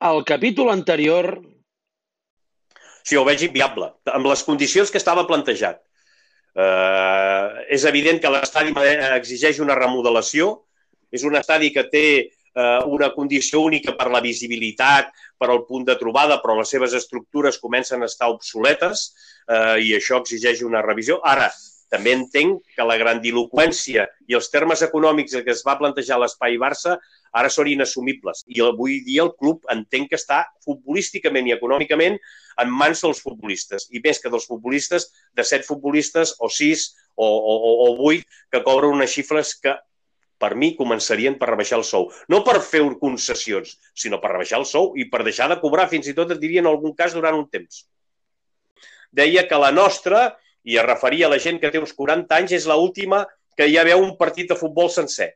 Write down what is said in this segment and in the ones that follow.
Al capítol anterior... Sí, ho veig inviable, amb les condicions que estava plantejat. Uh, és evident que l'estadi exigeix una remodelació, és un estadi que té uh, una condició única per la visibilitat, per al punt de trobada, però les seves estructures comencen a estar obsoletes uh, i això exigeix una revisió. Ara, també entenc que la grandiloquència i els termes econòmics que es va plantejar l'espai Barça ara són inassumibles. I avui dia el club entenc que està futbolísticament i econòmicament en mans dels futbolistes. I més que dels futbolistes, de set futbolistes o sis o, o, o vuit que cobren unes xifres que per mi començarien per rebaixar el sou. No per fer concessions, sinó per rebaixar el sou i per deixar de cobrar, fins i tot et diria en algun cas durant un temps. Deia que la nostra i es referia a la gent que té uns 40 anys, és l'última que ja veu un partit de futbol sencer.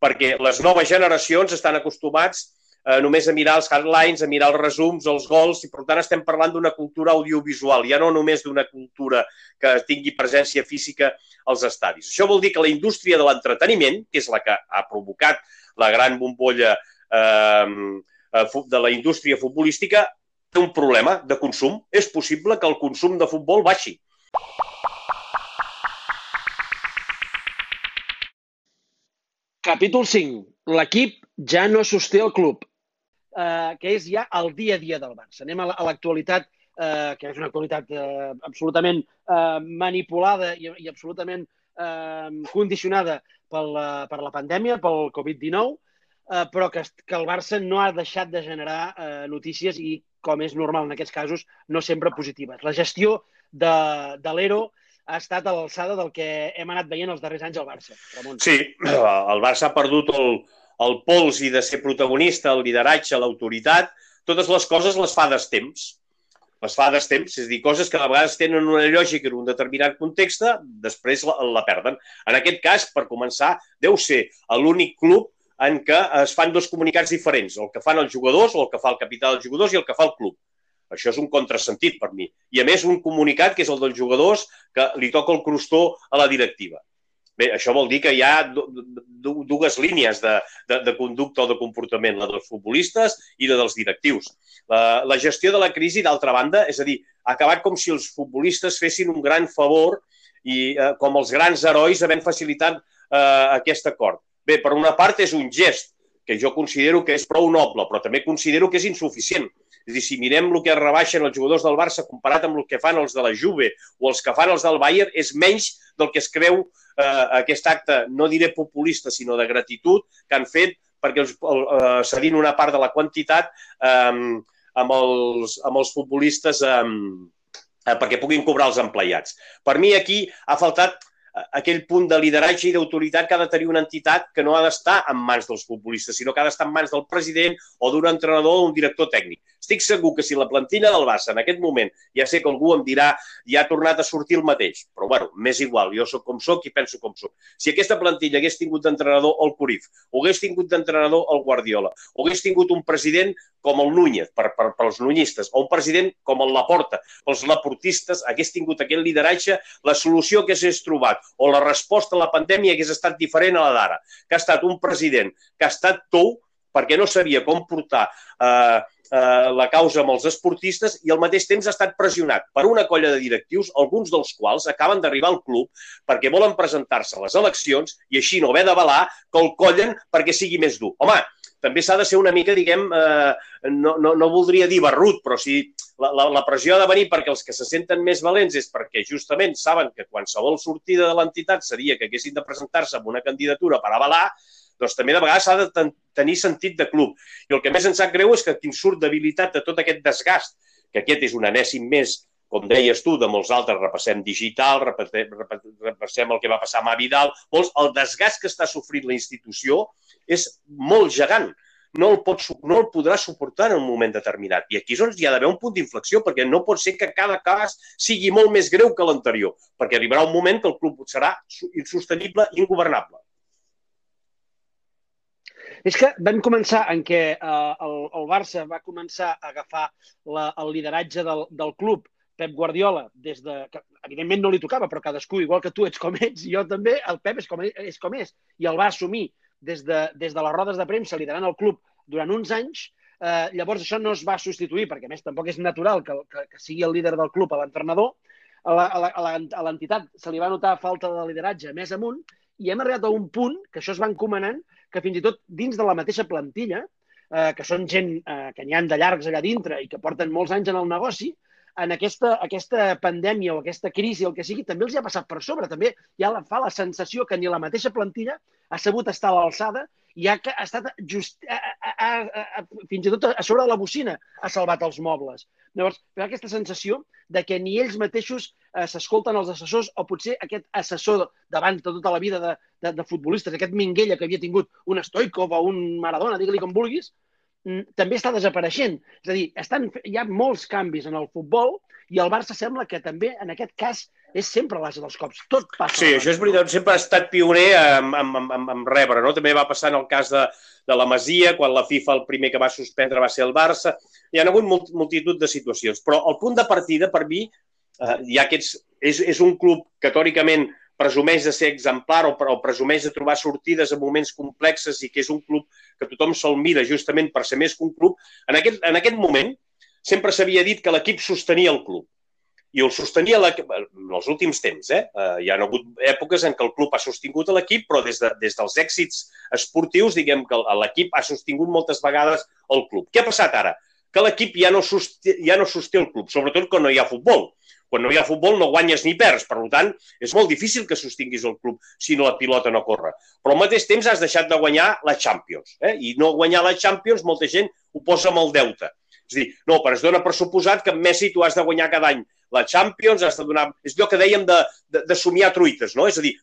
Perquè les noves generacions estan acostumats eh, només a mirar els headlines, a mirar els resums, els gols, i per tant estem parlant d'una cultura audiovisual, ja no només d'una cultura que tingui presència física als estadis. Això vol dir que la indústria de l'entreteniment, que és la que ha provocat la gran bombolla eh, eh de la indústria futbolística, té un problema de consum. És possible que el consum de futbol baixi. Capítol 5. L'equip ja no sosté el club, eh, que és ja el dia a dia del Barça. Anem a l'actualitat, eh, que és una actualitat eh, absolutament eh, manipulada i, i absolutament eh, condicionada per la, per la pandèmia, pel Covid-19, eh, però que, que el Barça no ha deixat de generar eh, notícies i, com és normal en aquests casos, no sempre positives. La gestió de, de l'Ero ha estat a l'alçada del que hem anat veient els darrers anys al Barça. Ramon. Sí, el Barça ha perdut el, el pols i de ser protagonista, el lideratge, l'autoritat, totes les coses les fa d'estemps. Les fa d'estemps, és a dir, coses que a vegades tenen una lògica en un determinat context, després la, la perden. En aquest cas, per començar, deu ser l'únic club en què es fan dos comunicats diferents, el que fan els jugadors, o el que fa el capità dels jugadors i el que fa el club. Això és un contrasentit per mi. I a més un comunicat que és el dels jugadors que li toca el crostó a la directiva. Bé, això vol dir que hi ha dues línies de, de, de conducta o de comportament, la dels futbolistes i la dels directius. La, la gestió de la crisi, d'altra banda, és a dir, ha acabat com si els futbolistes fessin un gran favor i eh, com els grans herois havent facilitat eh, aquest acord. Bé, per una part és un gest que jo considero que és prou noble, però també considero que és insuficient. És dir, si mirem el que rebaixen els jugadors del Barça comparat amb el que fan els de la Juve o els que fan els del Bayern, és menys del que es creu eh, aquest acte, no diré populista, sinó de gratitud, que han fet perquè els, eh, cedint una part de la quantitat eh, amb, els, amb els futbolistes eh, eh, perquè puguin cobrar els empleats. Per mi aquí ha faltat aquell punt de lideratge i d'autoritat que ha de tenir una entitat que no ha d'estar en mans dels futbolistes, sinó que ha d'estar en mans del president o d'un entrenador o un director tècnic. Estic segur que si la plantilla del Barça en aquest moment, ja sé que algú em dirà ja ha tornat a sortir el mateix, però bueno, m'és igual, jo sóc com sóc i penso com sóc. Si aquesta plantilla hagués tingut d'entrenador el Curif, o hagués tingut d'entrenador el Guardiola, o hagués tingut un president com el Núñez, per, per, pels nunyistes, o un president com el Laporta, pels laportistes, hagués tingut aquest lideratge, la solució que s'hagués trobat o la resposta a la pandèmia hagués estat diferent a la d'ara, que ha estat un president que ha estat tou perquè no sabia com portar eh, eh, la causa amb els esportistes i al mateix temps ha estat pressionat per una colla de directius, alguns dels quals acaben d'arribar al club perquè volen presentar-se a les eleccions i així no haver d'avalar que el collen perquè sigui més dur. Home, també s'ha de ser una mica, diguem, eh, no, no, no voldria dir barrut, però si la, la, la pressió ha de venir perquè els que se senten més valents és perquè justament saben que qualsevol sortida de l'entitat seria que haguessin de presentar-se amb una candidatura per avalar, doncs també de vegades s'ha de ten tenir sentit de club. I el que més ens sap greu és que quin surt d'habilitat de tot aquest desgast, que aquest és un anèssim més com deies tu, de molts altres, repassem digital, repassem, repassem el que va passar amb Avidal, molts, el desgast que està sofrint la institució és molt gegant. No el, pot, no el podrà suportar en un moment determinat. I aquí és on hi ha d'haver un punt d'inflexió, perquè no pot ser que cada cas sigui molt més greu que l'anterior, perquè arribarà un moment que el club serà insostenible i ingovernable. És que vam començar en què eh, el, el Barça va començar a agafar la, el lideratge del, del club Pep Guardiola, des de, que evidentment no li tocava, però cadascú, igual que tu ets com ets, jo també, el Pep és com és, com és i el va assumir des de, des de les rodes de premsa liderant el club durant uns anys, Eh, llavors això no es va substituir, perquè a més tampoc és natural que, que, que sigui el líder del club a l'entrenador. A l'entitat se li va notar falta de lideratge més amunt i hem arribat a un punt que això es va encomanant que fins i tot dins de la mateixa plantilla, eh, que són gent eh, que n'hi han de llargs allà dintre i que porten molts anys en el negoci, en aquesta, aquesta pandèmia o aquesta crisi, el que sigui, també els hi ha passat per sobre. També ja fa la sensació que ni la mateixa plantilla ha sabut estar a l'alçada i ha, ha estat just, ha, ha, ha, fins i tot a sobre de la bocina ha salvat els mobles. Llavors, hi ha aquesta sensació de que ni ells mateixos eh, s'escolten els assessors o potser aquest assessor d'abans de tota la vida de, de, de futbolistes, aquest Minguella que havia tingut un Stoikov o un Maradona, digue-li com vulguis, també està desapareixent. És a dir, estan, hi ha molts canvis en el futbol i el Barça sembla que també, en aquest cas, és sempre l'asa dels cops. Tot passa. Sí, això és veritat. Sempre ha estat pioner en, en, en, en rebre, no? També va passar en el cas de, de la Masia, quan la FIFA el primer que va suspendre va ser el Barça. Hi ha hagut multitud de situacions. Però el punt de partida, per mi, eh, hi ha aquests, és, és un club que, tòricament, presumeix de ser exemplar o, o presumeix de trobar sortides en moments complexes i que és un club que tothom se'l mira justament per ser més que un club, en aquest, en aquest moment sempre s'havia dit que l'equip sostenia el club. I el sostenia la, en els últims temps. Eh? Uh, hi ha hagut èpoques en què el club ha sostingut l'equip, però des, de, des dels èxits esportius, diguem que l'equip ha sostingut moltes vegades el club. Què ha passat ara? Que l'equip ja, no sosté, ja no sosté el club, sobretot quan no hi ha futbol quan no hi ha futbol no guanyes ni perds. Per tant, és molt difícil que sostinguis el club si no la pilota no corre. Però al mateix temps has deixat de guanyar la Champions. Eh? I no guanyar la Champions, molta gent ho posa amb el deute. És dir, no, però es dona per suposat que Messi tu has de guanyar cada any la Champions, has de donar... És allò que dèiem de, de, de somiar truites, no? És a dir,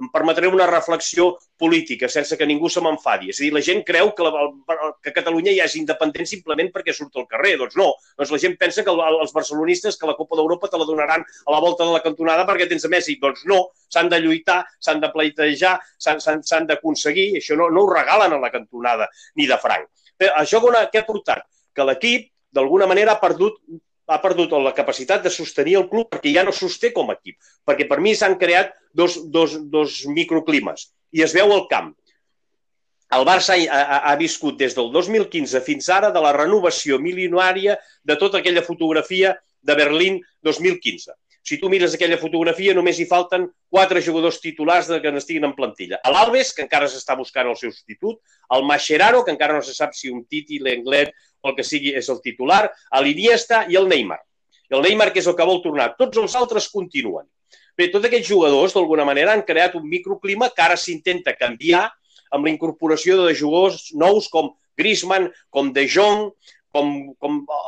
em permetré una reflexió política, sense que ningú se m'enfadi. És a dir, la gent creu que, la, que Catalunya ja és independent simplement perquè surt al carrer. Doncs no. Doncs la gent pensa que els barcelonistes que la Copa d'Europa te la donaran a la volta de la cantonada perquè tens a Messi. Doncs no. S'han de lluitar, s'han de pleitejar, s'han d'aconseguir. Això no, no ho regalen a la cantonada ni de franc. Però això què ha portat? Que l'equip, d'alguna manera, ha perdut ha perdut la capacitat de sostenir el club perquè ja no sosté com a equip. Perquè per mi s'han creat dos, dos, dos microclimes i es veu al camp. El Barça ha, ha, ha viscut des del 2015 fins ara de la renovació milionària de tota aquella fotografia de Berlín 2015. Si tu mires aquella fotografia, només hi falten quatre jugadors titulars que n'estiguin en plantilla. L'Alves, que encara s'està buscant el seu substitut, el Mascherano, que encara no se sap si un Titi, l'Englet el que sigui és el titular, l'Iniesta i el Neymar. El Neymar, que és el que vol tornar. Tots els altres continuen. Bé, tots aquests jugadors, d'alguna manera, han creat un microclima que ara s'intenta canviar amb la incorporació de jugadors nous com Griezmann, com De Jong, com, com eh,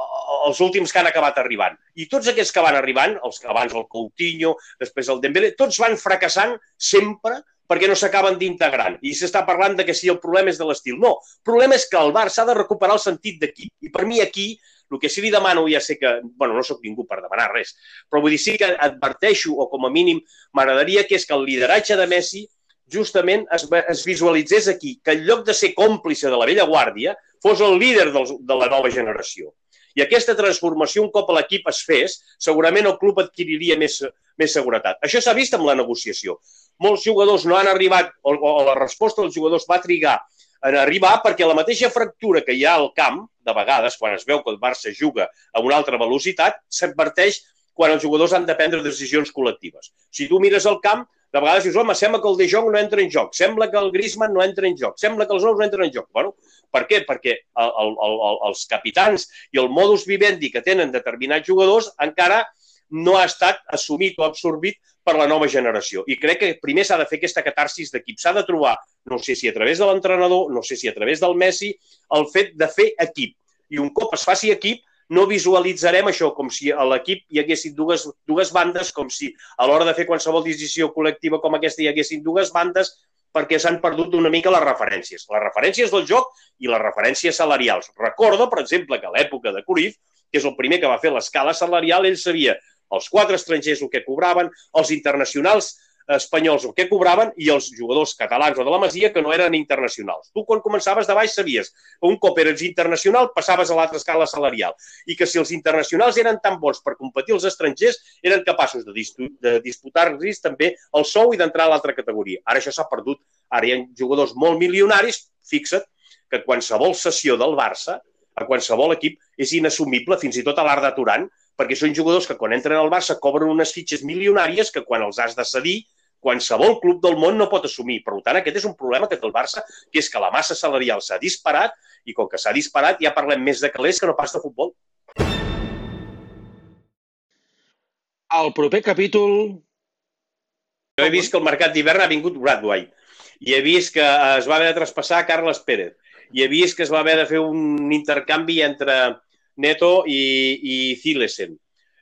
els últims que han acabat arribant. I tots aquests que van arribant, els que abans el Coutinho, després el Dembélé, tots van fracassant sempre perquè no s'acaben d'integrar. I s'està parlant de que si el problema és de l'estil. No, el problema és que el Barça ha de recuperar el sentit d'equip. I per mi aquí el que sí li demano, ja sé que, bueno, no sóc ningú per demanar res, però vull dir, sí que adverteixo, o com a mínim m'agradaria que és que el lideratge de Messi justament es, es visualitzés aquí, que en lloc de ser còmplice de la vella guàrdia, fos el líder dels, de la nova generació. I aquesta transformació, un cop l'equip es fes, segurament el club adquiriria més, més seguretat. Això s'ha vist amb la negociació. Molts jugadors no han arribat, o, la resposta dels jugadors va trigar en arribar perquè la mateixa fractura que hi ha al camp, de vegades, quan es veu que el Barça juga a una altra velocitat, s'adverteix quan els jugadors han de prendre decisions col·lectives. Si tu mires el camp, de vegades dius, home, sembla que el De Jong no entra en joc, sembla que el Griezmann no entra en joc, sembla que els nous no entren en joc. Bueno, per què? Perquè el, el, el, els capitans i el modus vivendi que tenen determinats jugadors encara no ha estat assumit o absorbit per la nova generació. I crec que primer s'ha de fer aquesta catarsis d'equip. S'ha de trobar, no sé si a través de l'entrenador, no sé si a través del Messi, el fet de fer equip. I un cop es faci equip, no visualitzarem això com si a l'equip hi haguessin dues, dues bandes, com si a l'hora de fer qualsevol decisió col·lectiva com aquesta hi haguessin dues bandes, perquè s'han perdut una mica les referències. Les referències del joc i les referències salarials. Recordo, per exemple, que a l'època de Cruyff, que és el primer que va fer l'escala salarial, ell sabia els quatre estrangers el que cobraven, els internacionals espanyols el que cobraven i els jugadors catalans o de la Masia que no eren internacionals. Tu, quan començaves de baix, sabies que un cop eres internacional passaves a l'altra escala salarial i que si els internacionals eren tan bons per competir els estrangers, eren capaços de, de disputar-los també el sou i d'entrar a l'altra categoria. Ara això s'ha perdut. Ara hi ha jugadors molt milionaris, fixa't, que qualsevol sessió del Barça a qualsevol equip és inassumible, fins i tot a l'Arda Turan, perquè són jugadors que quan entren al Barça cobren unes fitxes milionàries que quan els has de cedir qualsevol club del món no pot assumir. Per tant, aquest és un problema que té el Barça, que és que la massa salarial s'ha disparat i com que s'ha disparat ja parlem més de calés que no pas de futbol. El proper capítol... Jo he vist que el mercat d'hivern ha vingut Bradway i he vist que es va haver de traspassar Carles Pérez i he vist que es va haver de fer un intercanvi entre Neto i, i Zilesen.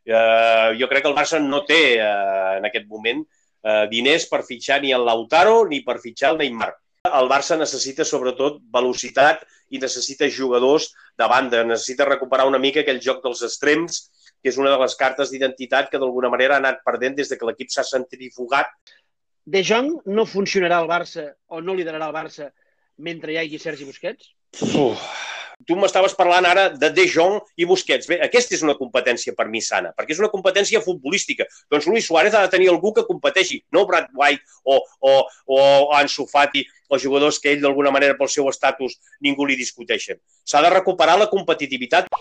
Uh, jo crec que el Barça no té uh, en aquest moment uh, diners per fitxar ni el Lautaro ni per fitxar el Neymar. El Barça necessita sobretot velocitat i necessita jugadors de banda, necessita recuperar una mica aquell joc dels extrems, que és una de les cartes d'identitat que d'alguna manera ha anat perdent des de que l'equip s'ha centrifugat. De Jong no funcionarà al Barça o no liderarà el Barça mentre hi hagi Sergi Busquets? Uf. Tu m'estaves parlant ara de De Jong i Busquets. Bé, aquesta és una competència per mi sana, perquè és una competència futbolística. Doncs Luis Suárez ha de tenir algú que competeixi, no Brad White o, o, o Ansu Fati o jugadors que ell d'alguna manera pel seu estatus ningú li discuteixen. S'ha de recuperar la competitivitat.